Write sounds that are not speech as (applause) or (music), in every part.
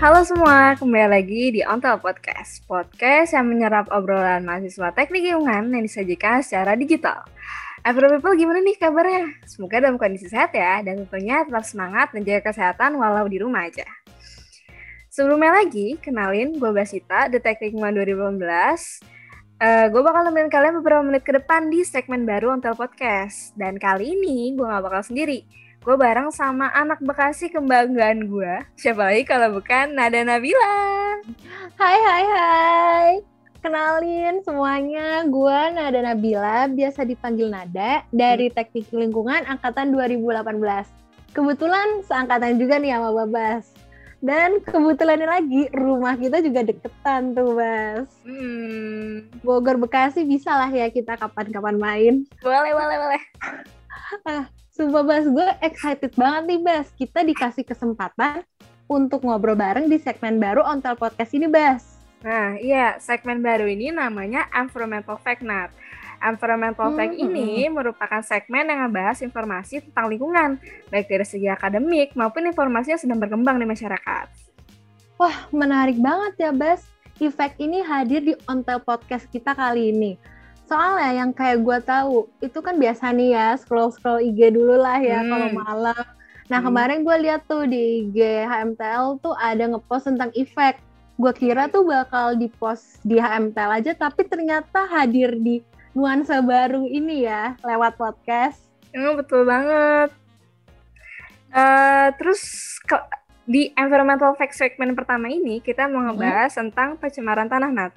Halo semua, kembali lagi di Ontel Podcast. Podcast yang menyerap obrolan mahasiswa teknik lingkungan yang disajikan secara digital. Every people gimana nih kabarnya? Semoga dalam kondisi sehat ya, dan tentunya tetap semangat menjaga kesehatan walau di rumah aja. Sebelumnya lagi, kenalin gue Basita, Detektif Lingkungan 2018. Uh, gue bakal nemenin kalian beberapa menit ke depan di segmen baru Ontel Podcast. Dan kali ini gue gak bakal sendiri gue bareng sama anak Bekasi kebanggaan gue. Siapa lagi kalau bukan Nada Nabila. Hai hai hai. Kenalin semuanya, gue Nada Nabila, biasa dipanggil Nada, dari hmm. Teknik Lingkungan Angkatan 2018. Kebetulan seangkatan juga nih sama Babas. Dan kebetulannya lagi, rumah kita juga deketan tuh, Bas. Hmm. Bogor Bekasi bisa lah ya kita kapan-kapan main. Boleh, boleh, boleh. Ah, Sumpah Bas, gue excited banget nih Bas. Kita dikasih kesempatan untuk ngobrol bareng di segmen baru Ontel Podcast ini Bas. Nah iya, segmen baru ini namanya Environmental Fact Nut. Environmental hmm, Fact hmm, ini hmm. merupakan segmen yang ngebahas informasi tentang lingkungan, baik dari segi akademik maupun informasi yang sedang berkembang di masyarakat. Wah, menarik banget ya Bas. Efek ini hadir di Ontel Podcast kita kali ini soalnya yang kayak gue tahu itu kan biasa nih ya scroll scroll IG dulu lah ya hmm. kalau malam nah hmm. kemarin gue lihat tuh di IG HMTL tuh ada ngepost tentang efek gue kira tuh bakal di post di HMTL aja tapi ternyata hadir di nuansa baru ini ya lewat podcast emang betul banget uh, terus ke, di environmental fact segment pertama ini kita mau ngebahas hmm. tentang pencemaran tanah nat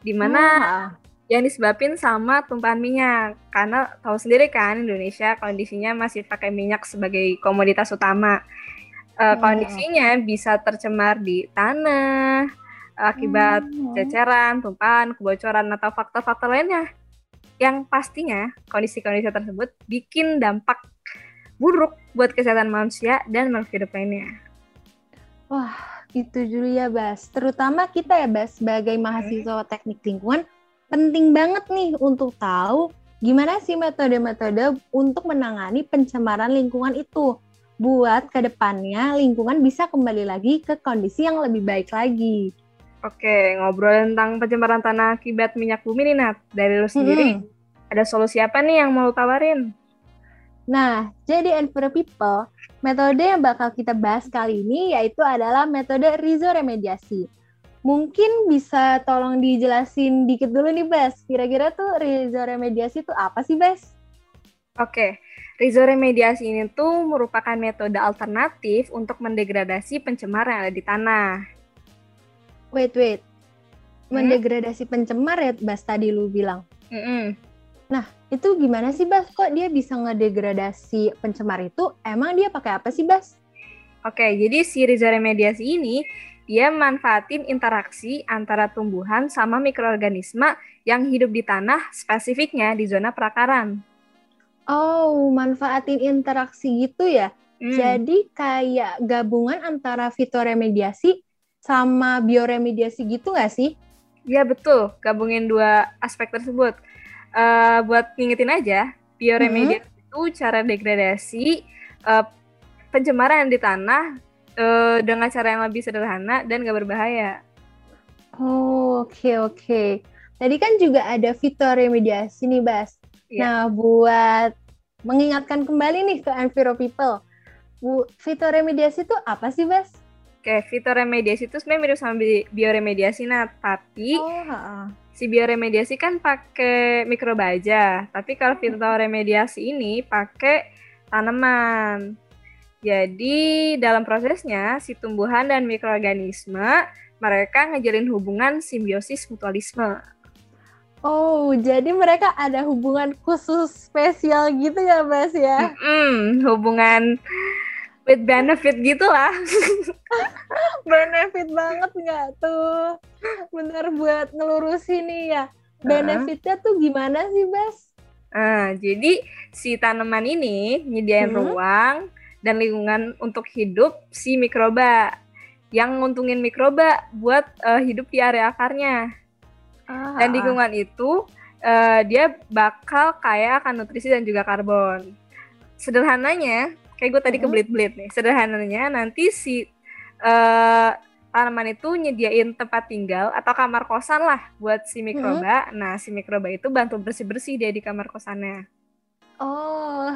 di mana hmm yang disebabkan sama tumpahan minyak karena tahu sendiri kan Indonesia kondisinya masih pakai minyak sebagai komoditas utama uh, kondisinya bisa tercemar di tanah akibat hmm. ceceran, tumpahan, kebocoran atau faktor-faktor lainnya yang pastinya kondisi-kondisi tersebut bikin dampak buruk buat kesehatan manusia dan makhluk hidup lainnya. Wah, itu dulu ya, Bas. Terutama kita ya, Bas, sebagai mahasiswa teknik lingkungan, penting banget nih untuk tahu gimana sih metode-metode untuk menangani pencemaran lingkungan itu buat ke depannya lingkungan bisa kembali lagi ke kondisi yang lebih baik lagi. Oke, ngobrol tentang pencemaran tanah akibat minyak bumi nih Nat. Dari lu sendiri, hmm. ada solusi apa nih yang mau tawarin? Nah, jadi Enviro People, metode yang bakal kita bahas kali ini yaitu adalah metode rizoremediasi. Mungkin bisa tolong dijelasin dikit dulu nih, Bas. Kira-kira tuh rizoremediasi itu apa sih, Bas? Oke, rizoremediasi ini tuh merupakan metode alternatif untuk mendegradasi pencemar yang ada di tanah. Wait, wait. Hmm? Mendegradasi hmm? pencemar ya, Bas, tadi lu bilang? Mm -mm. Nah, itu gimana sih, Bas? Kok dia bisa ngedegradasi pencemar itu? Emang dia pakai apa sih, Bas? Oke, jadi si rizoremediasi ini dia manfaatin interaksi antara tumbuhan sama mikroorganisme yang hidup di tanah, spesifiknya di zona perakaran. Oh, manfaatin interaksi gitu ya? Hmm. Jadi kayak gabungan antara fitoremediasi sama bioremediasi gitu nggak sih? Ya betul, gabungin dua aspek tersebut. Uh, buat ngingetin aja, bioremediasi hmm. itu cara degradasi uh, pencemaran di tanah uh, dengan cara yang lebih sederhana dan gak berbahaya. Oh, oke okay, oke. Okay. Tadi kan juga ada fitur remediasi nih, Bas. Yeah. Nah, buat mengingatkan kembali nih ke Enviro People, Bu, fitur remediasi itu apa sih, Bas? Oke, fitur remediasi itu sebenarnya mirip sama bi bioremediasi, nah, tapi oh, ha -ha. si bioremediasi kan pakai mikroba aja, tapi kalau fitur remediasi ini pakai tanaman. Jadi dalam prosesnya si tumbuhan dan mikroorganisme mereka ngejalin hubungan simbiosis mutualisme. Oh, jadi mereka ada hubungan khusus spesial gitu ya, Mas ya? Mm -hmm, hubungan with benefit gitu lah. (laughs) benefit banget nggak tuh? Bener buat ngelurusin nih ya. Benefitnya tuh gimana sih, Bas? Uh, jadi si tanaman ini nyediain hmm. ruang dan lingkungan untuk hidup si mikroba yang nguntungin mikroba buat uh, hidup di area akarnya. Ah. Dan lingkungan itu uh, dia bakal kaya akan nutrisi dan juga karbon. Sederhananya, kayak gue tadi kebelit-belit nih. Sederhananya nanti si uh, tanaman itu nyediain tempat tinggal atau kamar kosan lah buat si mikroba. Hmm. Nah, si mikroba itu bantu bersih-bersih dia di kamar kosannya. Oh,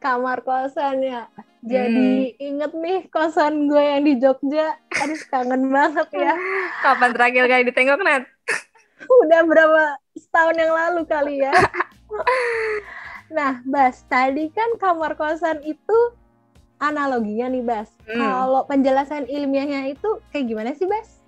kamar kosan ya. Jadi hmm. inget nih kosan gue yang di Jogja. Aduh, kangen banget ya. (laughs) Kapan terakhir kali ditengok, Nat? (laughs) Udah berapa setahun yang lalu kali ya. (laughs) nah, Bas, tadi kan kamar kosan itu analoginya nih Bas. Hmm. Kalau penjelasan ilmiahnya itu kayak gimana sih Bas?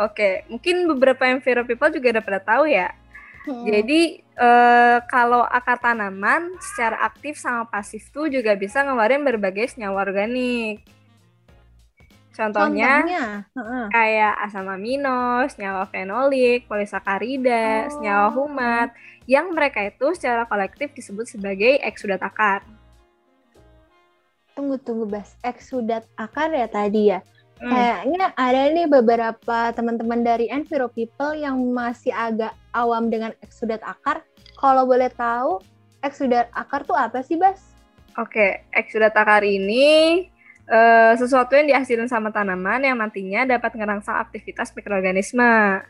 Oke, mungkin beberapa Enviro people juga udah pada tahu ya. Hmm. Jadi eh, kalau akar tanaman secara aktif sama pasif tuh juga bisa ngeluarin berbagai senyawa organik. Contohnya, Contohnya. Uh-uh. kayak asam amino, senyawa fenolik, polisakarida, oh. senyawa humat, yang mereka itu secara kolektif disebut sebagai eksudat akar tunggu tunggu bas eksudat akar ya tadi ya. Kayaknya ada nih beberapa teman-teman dari Enviro People yang masih agak awam dengan eksudat akar kalau boleh tahu eksudat akar tuh apa sih bas Oke, eksudat akar ini uh, sesuatu yang dihasilkan sama tanaman yang nantinya dapat merangsang aktivitas mikroorganisme.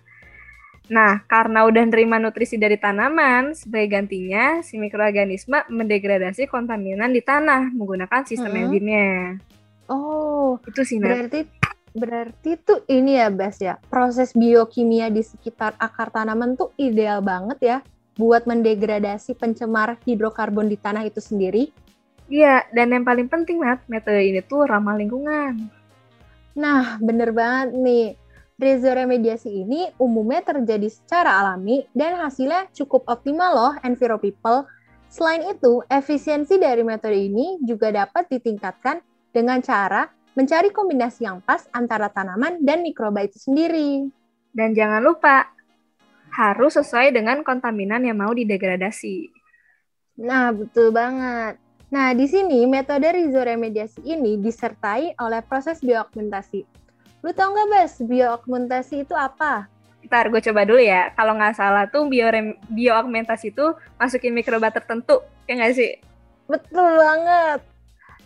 Nah, karena udah nerima nutrisi dari tanaman, sebagai gantinya si mikroorganisme mendegradasi kontaminan di tanah menggunakan sistem hmm. enzimnya. Oh, itu sih. Berarti berarti tuh ini ya, Bas ya. Proses biokimia di sekitar akar tanaman tuh ideal banget ya buat mendegradasi pencemar hidrokarbon di tanah itu sendiri. Iya, dan yang paling penting, Nat, metode ini tuh ramah lingkungan. Nah, bener banget nih remediasi ini umumnya terjadi secara alami dan hasilnya cukup optimal loh Enviro People. Selain itu, efisiensi dari metode ini juga dapat ditingkatkan dengan cara mencari kombinasi yang pas antara tanaman dan mikroba itu sendiri. Dan jangan lupa, harus sesuai dengan kontaminan yang mau didegradasi. Nah, betul banget. Nah, di sini metode rizoremediasi ini disertai oleh proses bioaugmentasi Lu tau nggak, Bas, bioaugmentasi itu apa? Ntar gue coba dulu ya. Kalau nggak salah tuh biorem, bioaugmentasi itu masukin mikroba tertentu, ya nggak sih? Betul banget.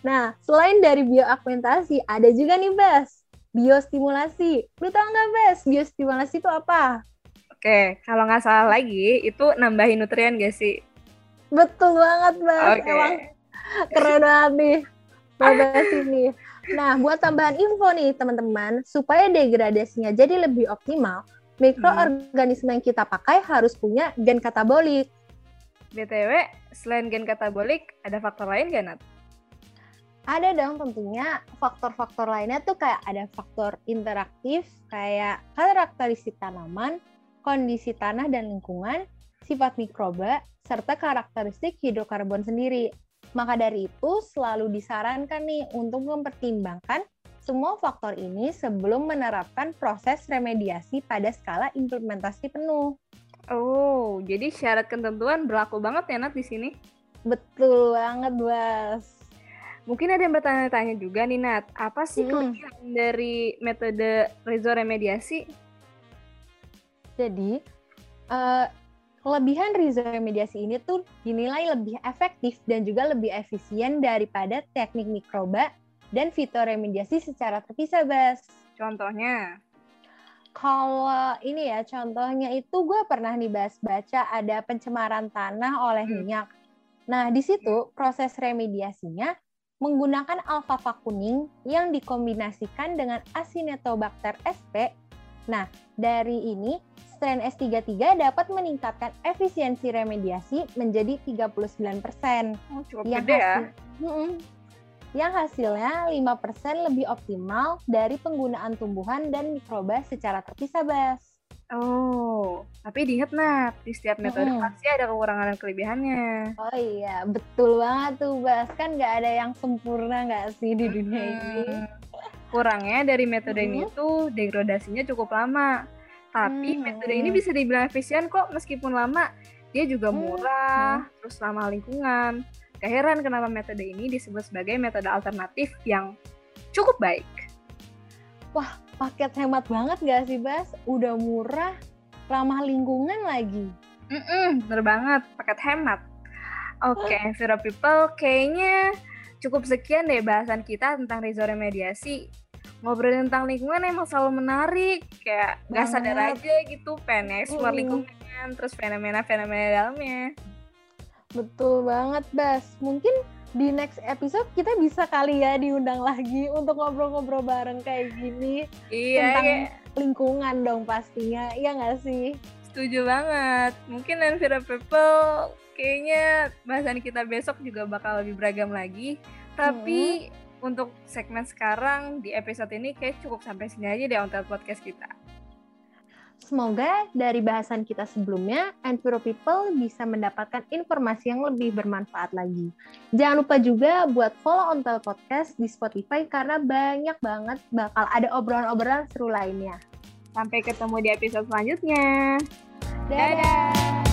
Nah, selain dari bioaugmentasi, ada juga nih, Bas, biostimulasi. Lu tau nggak, Bas, biostimulasi itu apa? Oke, kalau nggak salah lagi, itu nambahin nutrien gak sih? Betul banget, Bas. Okay. Emang keren banget nih. Bahas ini. Nah, buat tambahan info nih teman-teman, supaya degradasinya jadi lebih optimal, mikroorganisme yang kita pakai harus punya gen katabolik. BTW, selain gen katabolik, ada faktor lain gak, Nat? Ada dong tentunya faktor-faktor lainnya tuh kayak ada faktor interaktif, kayak karakteristik tanaman, kondisi tanah dan lingkungan, sifat mikroba, serta karakteristik hidrokarbon sendiri. Maka dari itu selalu disarankan nih untuk mempertimbangkan semua faktor ini sebelum menerapkan proses remediasi pada skala implementasi penuh. Oh, jadi syarat ketentuan berlaku banget ya Nat di sini? Betul banget, Bas. Mungkin ada yang bertanya-tanya juga nih Nat, apa sih hmm. kelebihan dari metode remediasi? Jadi, uh, Kelebihan rizomediasi ini tuh dinilai lebih efektif dan juga lebih efisien daripada teknik mikroba dan fitoremediasi secara terpisah, Bas. Contohnya? Kalau ini ya, contohnya itu gue pernah nih, Bas, baca ada pencemaran tanah oleh hmm. minyak. Nah, di situ proses remediasinya menggunakan alfalfa kuning yang dikombinasikan dengan Acinetobacter sp. Nah, dari ini strain S33 dapat meningkatkan efisiensi remediasi menjadi 39%. Oh, cukup yang gede ya. Yang hasilnya 5% lebih optimal dari penggunaan tumbuhan dan mikroba secara terpisah, Bas. Oh, tapi diingat nah, di setiap metode hmm. pasti ada kekurangan dan kelebihannya. Oh iya, betul banget tuh, Bas. Kan nggak ada yang sempurna nggak sih di dunia hmm. ini? Kurangnya dari metode hmm. ini tuh degradasinya cukup lama tapi hmm. metode ini bisa dibilang efisien kok meskipun lama. Dia juga murah, hmm. terus ramah lingkungan. Gak heran kenapa metode ini disebut sebagai metode alternatif yang cukup baik. Wah, paket hemat banget gak sih, Bas? Udah murah, ramah lingkungan lagi. Mm-mm, bener banget, paket hemat. Oke, okay, Zero People, kayaknya cukup sekian deh bahasan kita tentang remediasi. ngobrolin tentang lingkungan emang selalu menarik kayak nggak sadar aja gitu pengen explore uh. lingkungan terus fenomena-fenomena dalamnya betul banget Bas mungkin di next episode kita bisa kali ya diundang lagi untuk ngobrol-ngobrol bareng kayak gini. Iya, tentang kayak... lingkungan dong pastinya iya nggak sih? Setuju banget. Mungkin Enviro People kayaknya bahasan kita besok juga bakal lebih beragam lagi. Tapi hmm untuk segmen sekarang di episode ini kayak cukup sampai sini aja deh untuk podcast kita. Semoga dari bahasan kita sebelumnya, Enviro People bisa mendapatkan informasi yang lebih bermanfaat lagi. Jangan lupa juga buat follow Ontel Podcast di Spotify karena banyak banget bakal ada obrolan-obrolan seru lainnya. Sampai ketemu di episode selanjutnya. Dadah! Dadah.